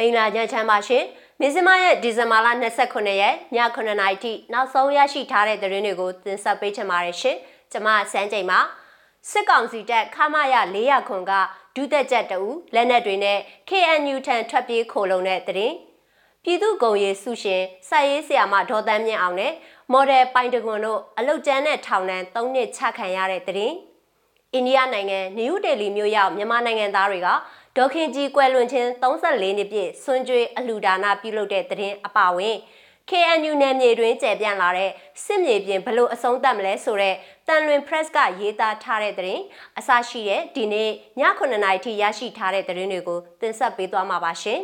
မင်္ဂလာညချမ်းပါရှင်မင်းစမရဲ့ဒီဇင်ဘာလ29ရက်ည9:00နာရီထိနောက်ဆုံးရရှိထားတဲ့သတင်းတွေကိုတင်ဆက်ပေးချင်ပါတယ်ရှင်ကျွန်မစန်းချိန်ပါစစ်ကောင်စီတပ်ခမရ400ခွန်ကဒုသက်ချက်တူလက်နက်တွေနဲ့ KNU ထံထွက်ပြေးခိုလုံတဲ့သတင်းပြည်သူ့ဂုံရီစုရှင်စာရေးဆရာမဒေါ်တန်းမြင့်အောင်နဲ့မော်ဒယ်ပိုင်တကွန်တို့အလုတ်ကျန်းတဲ့ထောင်နှံ3နှစ်ချခံရတဲ့သတင်းအိန္ဒိယနိုင်ငံနယူးဒေလီမြို့ရောက်မြန်မာနိုင်ငံသားတွေက ဒေါခင်ကြီးကွယ်လွန်ခြင်း34နှစ်ပြည့်ဆွန်ကြွေအလှူဒါနပြုလုပ်တဲ့သတင်းအပါဝင် KNU နယ်မြေတွင်ကျယ်ပြန့်လာတဲ့စစ်မြေပြင်ဘလို့အဆုံးသတ်မလဲဆိုတော့တန်လွင် press ကရေးသားထားတဲ့သတင်းအစရှိတဲ့ဒီနေ့ည9:00နာရီထိရရှိထားတဲ့သတင်းတွေကိုတင်ဆက်ပေးသွားမှာပါရှင်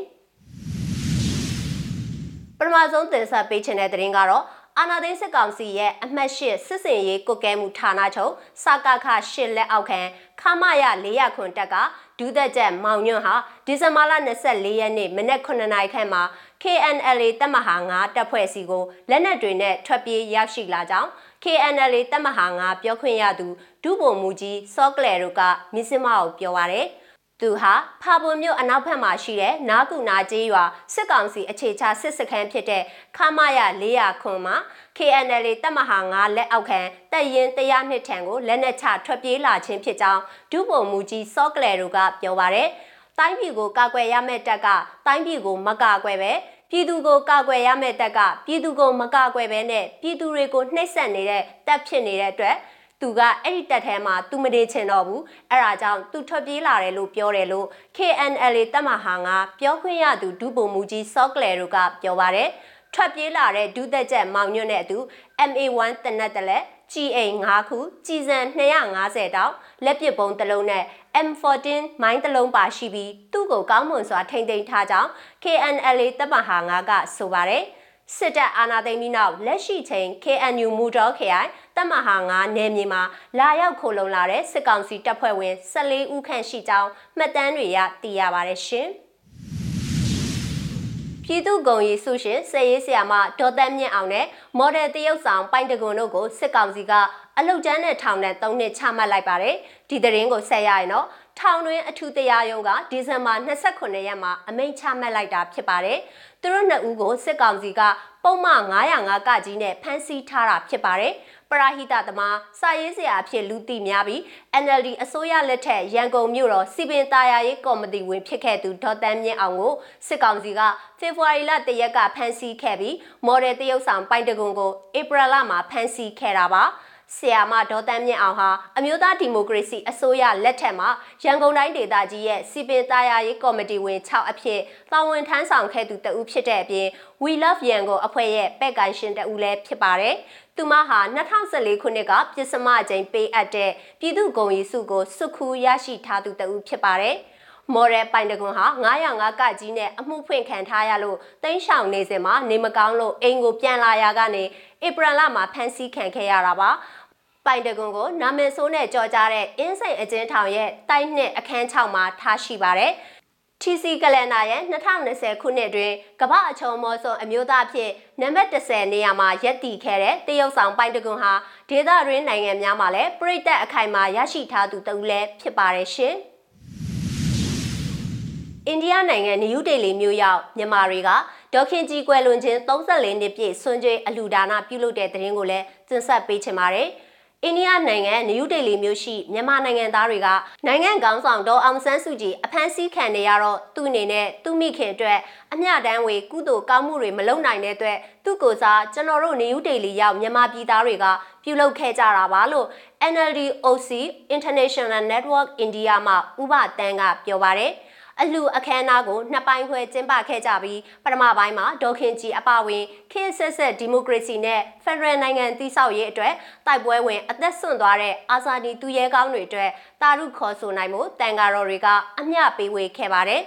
ပထမဆုံးတင်ဆက်ပေးချင်တဲ့သတင်းကတော့အာနာသိန်းစစ်ကောင်စီရဲ့အမှတ်၈စစ်စင်ရေးကုတ်ကဲမှုဌာနချုပ်စကခရှစ်လက်အောက်ခံခမရ400ခွန်တက်က ဒူးသက်ချက်မောင်ညွန့်ဟာဒီဇင်ဘာလ24ရက်နေ့မနက်9နာရီခန့်မှာ KNLA တပ်မဟာ9တပ်ဖွဲ့စီကိုလက်နက်တွေနဲ့ထွက်ပြေးရောက်ရှိလာကြောင်း KNLA တပ်မဟာ9ပြောခွင့်ရသူဒုဗိုလ်မှူးကြီးစောကလေတို့ကမြစ်စမအောင်ပြောပါရယ် သူဟာဖာပွန်မြို့အနောက်ဘက်မှာရှိတဲ့နာကူနာကျေးရွာစစ်ကောင်စီအခြေချစစ်စခန်းဖြစ်တဲ့ခမရ400ခွန်မှာ KNL တပ်မဟာ9လက်အောက်ခံတပ်ရင်းတရားနှစ်ထံကိုလက်နက်ချထွက်ပြေးလာခြင်းဖြစ်ကြောင်းဒုဗိုလ်မှူးကြီးစောကလေတို့ကပြောပါရယ်တိုင်းပြည်ကိုကာကွယ်ရမယ့်တပ်ကတိုင်းပြည်ကိုမကာကွယ်ပဲပြည်သူကိုကာကွယ်ရမယ့်တပ်ကပြည်သူကိုမကာကွယ်ပဲနဲ့ပြည်သူတွေကိုနှိပ်စက်နေတဲ့တပ်ဖြစ်နေတဲ့အတွက် သူကအဲ့ဒီတက်ထဲမှာသူမတည်ချင်တော့ဘူးအဲ့ဒါကြောင့်သူထွက်ပြေးလာတယ်လို့ပြောတယ်လို့ KNL တပ်မဟာငါပြောခွင့်ရသူဒုဗိုလ်မှူးကြီးစောကလေတို့ကပြောပါတယ်ထွက်ပြေးလာတဲ့ဒုသက်ချက်မောင်ညွန့်နဲ့အတူ MA1 တနက်တလက် GA 5ခုကြီးစံ250တောက်လက်ပစ်ပုံတစ်လုံးနဲ့ M14 မိုင်းတစ်လုံးပါရှိပြီးသူ့ကိုကောင်းမွန်စွာထိမ့်သိမ်းထားကြောင်း KNLA တပ်မဟာ9ကဆိုပါတယ် စစ်တပ်အာဏာသိမ်းပြီးနောက်လက်ရှိချိန် KNU မူတော်ခရိုင်တပ်မဟာ9နယ်မြေမှာလာရောက်ခိုလုံလာတဲ့စစ်ကောင်စီတပ်ဖွဲ့ဝင်14ဦးခန့်ရှိကြောင်းမှတ်တမ်းတွေရသိရပါတယ်ရှင်။ပြည်သူ့ဂုံရီစုရှင်စရေးဆရာမဒေါ်တန်းမြင့်အောင်နဲ့မော်ဒယ်တရုတ်ဆောင်ပိုင်တကွန်တို့ကိုစစ်ကောင်စီကအလုတ်ကျန်းတဲ့ထောင်နဲ့၃နှစ်ချမှတ်လိုက်ပါတယ်ဒီသတင်းကိုဆက်ရရင်တော့ ထောင်တွင်းအထူးတရားရုံးကဒီဇင်ဘာ29ရက်မှာအမိန့်ချမှတ်လိုက်တာဖြစ်ပါတယ်သူတို့နှစ်ဦးကိုစစ်ကောင်စီကပုံမှန်905ကကြီးနဲ့ဖမ်းဆီးထားတာဖြစ်ပါတယ်ပရာဟိတသမားစာရေးဆရာအဖြစ်လူသိများပြီး NLD အစိုးရလက်ထက်ရန်ကုန်မြို့တော်စီပင်တာယာရေးကော်မတီဝင်ဖြစ်ခဲ့သူဒေါ်တန်းမြင့်အောင်ကိုစစ်ကောင်စီကဖေဖော်ဝါရီလတရက်ကဖမ်းဆီးခဲ့ပြီးမော်ဒယ်တရုတ်ဆောင်ပိုင်တကွန်ကိုဧပြီလမှာဖမ်းဆီးခဲ့တာပါ ဆီယာမဒေါ်တန်းမြင့်အောင်ဟာအမျိုးသားဒီမိုကရေစီအစိုးရလက်ထက်မှာရန်ကုန်တိုင်းဒေသကြီးရဲ့စီပင်သားယာရေးကော်မတီဝင်6အဖြစ်တာဝန်ထမ်းဆောင်ခဲ့သူတဦးဖြစ်တဲ့အပြင် We Love Yangon အဖွဲ့ရဲ့ပဲ့ကန်ရှင်တဦးလည်းဖြစ်ပါတယ်။သူမဟာ2014ခုနှစ်ကပြစ်စမအကြိမ်ပေးအပ်တဲ့ပြည်သူ့ဂုဏ်ရည်စုကိုစုခူးရရှိထားသူတဦးဖြစ်ပါတယ်။ မော်ရယ်ပိုင်တကွန်ဟာ905ကကြီးနဲ့အမှုဖွင့်ခံထားရလို့တင်းရှောင်နေစဉ်မှာနေမကောင်းလို့အိမ်ကိုပြန်လာရကနေဧပြီလမှာဖမ်းဆီးခံခဲ့ရတာပါပိုင်တကွန်ကိုနာမည်ဆိုးနဲ့ကြော်ကြားတဲ့အင်းစိန်အကျဉ်းထောင်ရဲ့တိုက်နှစ်အခန်း6မှာထားရှိပါတယ်။ TC ကလန်ဒါရဲ့2020ခုနှစ်တွင်ကမ္ဘာအချုံမောဆုံးအမျိုးသားအဖြစ်နံပါတ်30နေရာမှာရပ်တည်ခဲ့တဲ့တရုတ်ဆောင်ပိုင်တကွန်ဟာဒေသတွင်းနိုင်ငံများမှာလည်းပြည်သက်အခိုင်အမာရရှိထားသူတဦးလည်းဖြစ်ပါတယ်ရှင်။ အိန္ဒိယနိုင်ငံနယူးဒေလီမြို့ရောက်မြန်မာတွေကဒေါခင်ကြီးကွယ်လွန်ခြင်း34နှစ်ပြည့်ဆွန်ကျွေးအလူဒါနာပြုလုပ်တဲ့တဲ့ရင်ကိုလည်းတင်ဆက်ပေးချင်ပါတယ်။အိန္ဒိယနိုင်ငံနယူးဒေလီမြို့ရှိမြန်မာနိုင်ငံသားတွေကနိုင်ငံကောင်းဆောင်ဒေါ်အောင်ဆန်းစုကြည်အဖမ်းဆီးခံနေရတော့သူ့အနေနဲ့သူ့မိခင်အတွက်အမျှတမ်းဝေကုသိုလ်ကောင်းမှုတွေမလုပ်နိုင်တဲ့အတွက်သူ့ကိုယ်စားကျွန်တော်တို့နယူးဒေလီရောက်မြန်မာပြည်သားတွေကပြုလုပ်ခဲ့ကြတာပါလို့ NLD OC International Network India မှဥပတန်းကပြောပါတယ်။ အလှအခမ်းအနားကိုနှစ်ပိုင်းခွဲကျင်းပခဲ့ကြပြီးပထမပိုင်းမှာဒေါခင်ကြီးအပါဝင်ခေတ်ဆက်ဆက်ဒီမိုကရေစီနဲ့ဖက်ဒရယ်နိုင်ငံတည်ဆောက်ရေးအတွက်တိုက်ပွဲဝင်အသက်ဆွန့်သွားတဲ့အာဇာနည်သူရဲကောင်းတွေအတွက်တာရုခေါ်ဆိုနိုင်မှုတန်ဃာတော်တွေကအမျှပေးဝေခဲ့ပါတယ်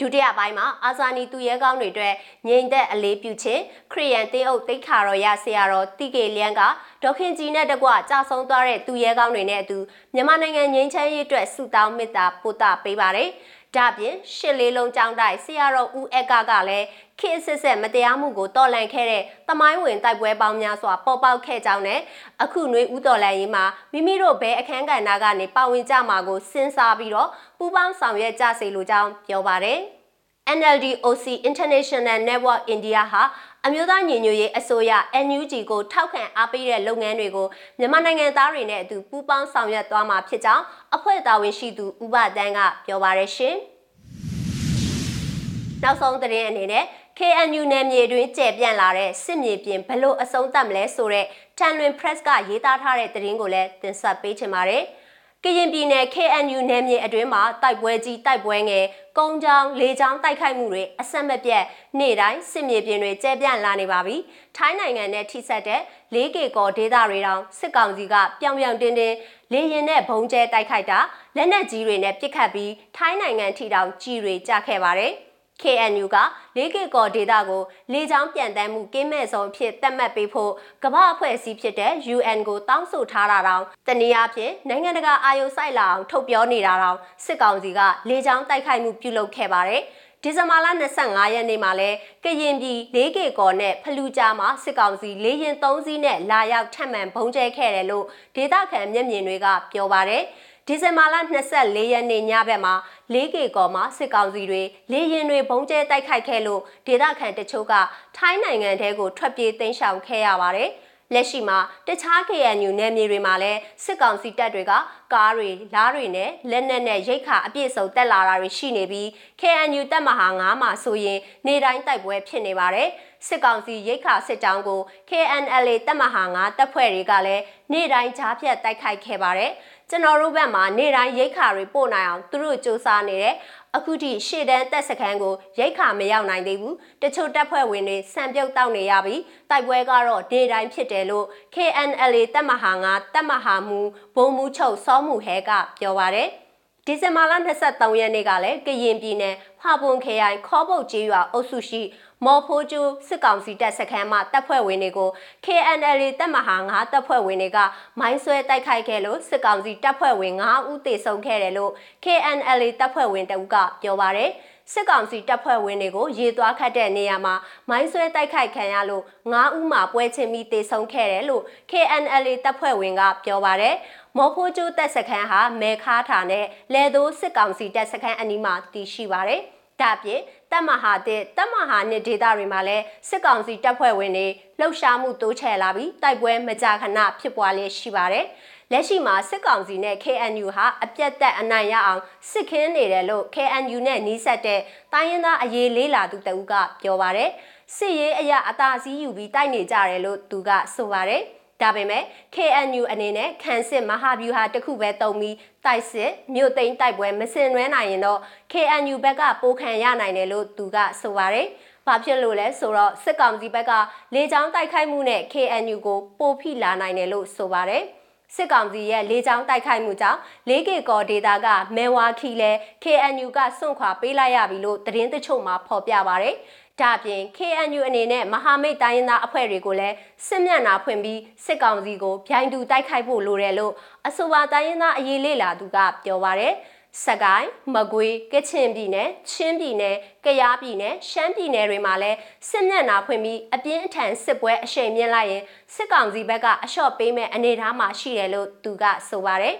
ဒုတိယပိုင်းမှာအာဇာနည်သူရဲကောင်းတွေအတွက်ငြိမ်သက်အလေးပြုခြင်းခရီးယန်တင်းအုပ်တိတ်ခါတော်ရဆရာတော်တိကေလျန်းကဒေါခင်ကြီးနဲ့တကွကြာဆုံးသွားတဲ့သူရဲကောင်းတွေနဲ့အတူမြန်မာနိုင်ငံငြိမ်းချမ်းရေးအတွက်ဆုတောင်းမေတ္တာပို့တာပေးပါတယ်။ ဒါပြင်ရှစ်လေးလုံးကျောင်းတိုက်ဆရာတော်ဦးအက်ကကလည်းခေတ်ဆက်ဆက်မတရားမှုကိုတော်လှန်ခဲ့တဲ့တမိုင်းဝင်တိုက်ပွဲပေါင်းများစွာပေါ်ပေါက်ခဲ့ကြောင်းနဲ့အခုနှွေဦးတော်လှန်ရေးမှာမိမိတို့ဘဲအခန်းကဏ္ဍကနေပါဝင်ကြမှာကိုစဉ်းစားပြီးတော့ပူးပေါင်းဆောင်ရွက်ကြစေလိုကြောင်းပြောပါတယ်။ NLD OC International Network India ဟာ အမျိုးသားညီညွတ်ရေးအစိုးရ NUG ကိုထောက်ခံအားပေးတဲ့လုပ်ငန်းတွေကိုမြန်မာနိုင်ငံသားတွေနဲ့အတူပူးပေါင်းဆောင်ရွက်သွားမှာဖြစ်ကြောင်းအဖွဲ့တာဝန်ရှိသူဦးဘတန်းကပြောပါရရှင်။နောက်ဆုံးသတင်းအနေနဲ့ KNU နယ်မြေတွင်ကျယ်ပြန့်လာတဲ့စစ်မြေပြင်ဘလို့အဆုံးသတ်မလဲဆိုတဲ့တန်လွင် press ကရေးသားထားတဲ့သတင်းကိုလည်းတင်ဆက်ပေးချင်ပါတယ်။ ကရင်ပြည်နယ် KNU နယ်မြေအတွင်းမှာတိုက်ပွဲကြီးတိုက်ပွဲငယ်ကုန်းချောင်းလေချောင်းတိုက်ခိုက်မှုတွေအဆက်မပြတ်နေ့တိုင်းစစ်မြေပြင်တွေကျဲပြန့်လာနေပါပြီ။ထိုင်းနိုင်ငံနဲ့ထိစပ်တဲ့ 4K ကောဒေသတွေတောင်စစ်ကောင်စီကပြောင်ပြောင်တင်းတင်းလေရင်နဲ့ဘုံကျဲတိုက်ခိုက်တာလက်နက်ကြီးတွေနဲ့ပစ်ခတ်ပြီးထိုင်းနိုင်ငံထိတောင်ကြီးတွေကြခဲ့ပါတယ်။ KNU ကလေးကေကော်ဒေတာကိုလေကြောင်းပြန်တမ်းမှုကင်းမဲ့ဆုံးအဖြစ်သတ်မှတ်ပေးဖို့ကမ္ဘာအဖွဲ့အစည်းဖြစ်တဲ့ UN ကိုတောင်းဆိုထားတာတောင်တနည်းအားဖြင့်နိုင်ငံတကာအာရုံစိုက်လာအောင်ထုတ်ပြောနေတာတောင်စစ်ကောင်စီကလေကြောင်းတိုက်ခိုက်မှုပြုလုပ်ခဲ့ပါတယ်ဒီဇင်ဘာလ25ရက်နေ့မှာလဲကရင်ပြည်၄ကေကော်နဲ့ဖလူကြားမှာစစ်ကောင်စီလေရင်၃စီးနဲ့လာရောက်ထပ်မံဘုံကျဲခဲ့တယ်လို့ဒေသခံမျက်မြင်တွေကပြောပါတယ်။ ဒီဇင်ဘာလ24ရက်နေ့ညဘက်မှာ 4K ကော်မှာစစ်ကောင်စီတွေလေရင်တွေဘုံကျဲတိုက်ခိုက်ခဲ့လို့ဒေသခံတချို့ကထိုင်းနိုင်ငံထဲကိုထွက်ပြေးတိမ်းရှောင်ခဲ့ရပါတယ်။ လက်ရှိမှာတခြား KNU နယ်မြေတွေမှာလည်းစစ်ကောင်စီတပ်တွေကကားတွေလားတွေနဲ့လက်နက်နဲ့ရိတ်ခါအပြည့်စုံတက်လာတာတွေရှိနေပြီး KNU တပ်မဟာ9မှာဆိုရင်နေတိုင်းတိုက်ပွဲဖြစ်နေပါတယ်စစ်ကောင်စီရိတ်ခါစစ်တောင်းကို KNLA တပ်မဟာ9တပ်ဖွဲ့တွေကလည်းနေတိုင်းကြားဖြတ်တိုက်ခိုက်ခဲ့ပါတယ်ကျွန်တော်တို့ဘက်မှာနေတိုင်းရိတ်ခါတွေပို့နိုင်အောင်သူတို့စ조사နေတယ် အခုထိရှေ့တန်းတက်စခန်းကိုရိတ်ခါမရောက်နိုင်သေးဘူးတချို့တပ်ဖွဲ့ဝင်တွေစံပြုတ်တောက်နေရပြီတိုက်ပွဲကတော့နေတိုင်းဖြစ်တယ်လို့ KNLA တပ်မဟာ9တပ်မဟာမူဘုံမူချုပ်စောမှုဟဲကပြောပါတယ် ဒီဇင်ဘာလ23ရက်နေ့ကလည်းကရင်ပြည်နယ်ဖာပွန်ခရိုင်ခေါပုတ်ကျေးရွာအုပ်စုရှိမော်ဖိုးကျူးစစ်ကောင်စီတပ်စခန်းမှတပ်ဖွဲ့ဝင်တွေကို KNL တပ်မဟာ9တပ်ဖွဲ့ဝင်တွေကမိုင်းဆွဲတိုက်ခိုက်ခဲ့လို့စစ်ကောင်စီတပ်ဖွဲ့ဝင်9ဦးသေဆုံးခဲ့တယ်လို့ KNL တပ်ဖွဲ့ဝင်တအုပ်ကပြောပါရယ် စစ်ကောင်စီတပ်ဖွဲ့ဝင်တွေကိုရေသွားခတ်တဲ့နေရာမှာမိုင်းဆွဲတိုက်ခိုက်ခံရလို့9ဦးမှပွဲချင်းပြီးတေဆုံးခဲ့တယ်လို့ KNL တပ်ဖွဲ့ဝင်ကပြောပါတယ်။မော်ဖိုးကျိုးတပ်စခန်းဟာမဲခါထာနဲ့လဲသိုးစစ်ကောင်စီတပ်စခန်းအနီးမှာတည်ရှိပါတယ်။ဒါပြင်တပ်မဟာတဲ့တပ်မဟာနှစ်ဒေသတွေမှာလည်းစစ်ကောင်စီတပ်ဖွဲ့ဝင်တွေလှုပ်ရှားမှုတိုးချဲ့လာပြီးတိုက်ပွဲမကြာခဏဖြစ်ပွားလျက်ရှိပါတယ်။ လက်ရှိမှာစစ်ကောင်စီနဲ့ KNU ဟာအပြတ်သက်အနိုင်ရအောင်စစ်ခင်းနေတယ်လို့ KNU နဲ့နှီးဆက်တဲ့တိုင်းရင်းသားအရေးလေးလာသူတဦးကပြောပါတယ်။စစ်ရေးအရာအသာစီးယူပြီးတိုက်နေကြတယ်လို့သူကဆိုပါတယ်။ဒါပေမဲ့ KNU အနေနဲ့ခန်းစစ်မဟာဗျူဟာတစ်ခုပဲတုံပြီးတိုက်စစ်မြို့သိမ်းတိုက်ပွဲမစင်နွဲနိုင်ရင်တော့ KNU ဘက်ကပိုခံရနိုင်တယ်လို့သူကဆိုပါတယ်။ဘာဖြစ်လို့လဲဆိုတော့စစ်ကောင်စီဘက်ကလေကြောင်းတိုက်ခိုက်မှုနဲ့ KNU ကိုပိုဖိလာနိုင်တယ်လို့ဆိုပါတယ်။ စစ်ကောင်စီရဲ့လေကြောင်းတိုက်ခိုက်မှုကြောင့် 4K ကော်ဒေတာကမဲဝါခီလဲ KNU ကစွန့်ခွာပေးလိုက်ရပြီလို့သတင်းတချို့မှာဖော်ပြပါဗျ။ဒါပြင် KNU အနေနဲ့မဟာမိတ်တိုင်းရင်းသားအဖွဲ့တွေကိုလည်းစစ်မျက်နှာဖွင့်ပြီးစစ်ကောင်စီကိုဗျိုင်းတူတိုက်ခိုက်ဖို့လိုတယ်လို့အဆိုပါတိုင်းရင်းသားအရေးလေလာသူကပြောပါရယ် စကိုင်းမကွေးကချင်ပြည်နယ်ချင်းပြည်နယ်ကယားပြည်နယ်ရှမ်းပြည်နယ်တွေမှာလည်းစစ်မျက်နှာဖွင့်ပြီးအပြင်းအထန်စစ်ပွဲအရှိန်မြင့်လိုက်ရင်စစ်ကောင်စီဘက်ကအလျှော့ပေးမဲ့အနေအထားမှာရှိတယ်လို့သူကဆိုပါရယ်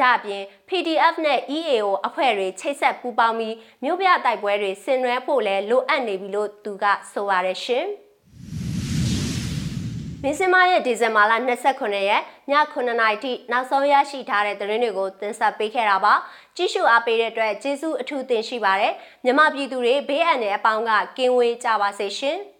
ဒါအပြင် PDF နဲ့ EAO အဖွဲ့တွေချိတ်ဆက်ပူးပေါင်းပြီးမြို့ပြတိုက်ပွဲတွေဆင်နွှဲဖို့လဲလိုအပ်နေပြီလို့သူကဆိုပါရရှင်။ မင်းစမရဲ့ဒီဇင်ဘာလ29ရက်ည9:00နာရီထိနောက်ဆုံးရရှိထားတဲ့သတင်းတွေကိုတင်ဆက်ပေးခဲ့တာပါကြည့်ရှုအားပေးတဲ့အတွက်ကျေးဇူးအထူးတင်ရှိပါတယ်မြမပြည်သူတွေဘေးအန္တရာယ်အပေါင်းကကင်းဝေးကြပါစေရှင်။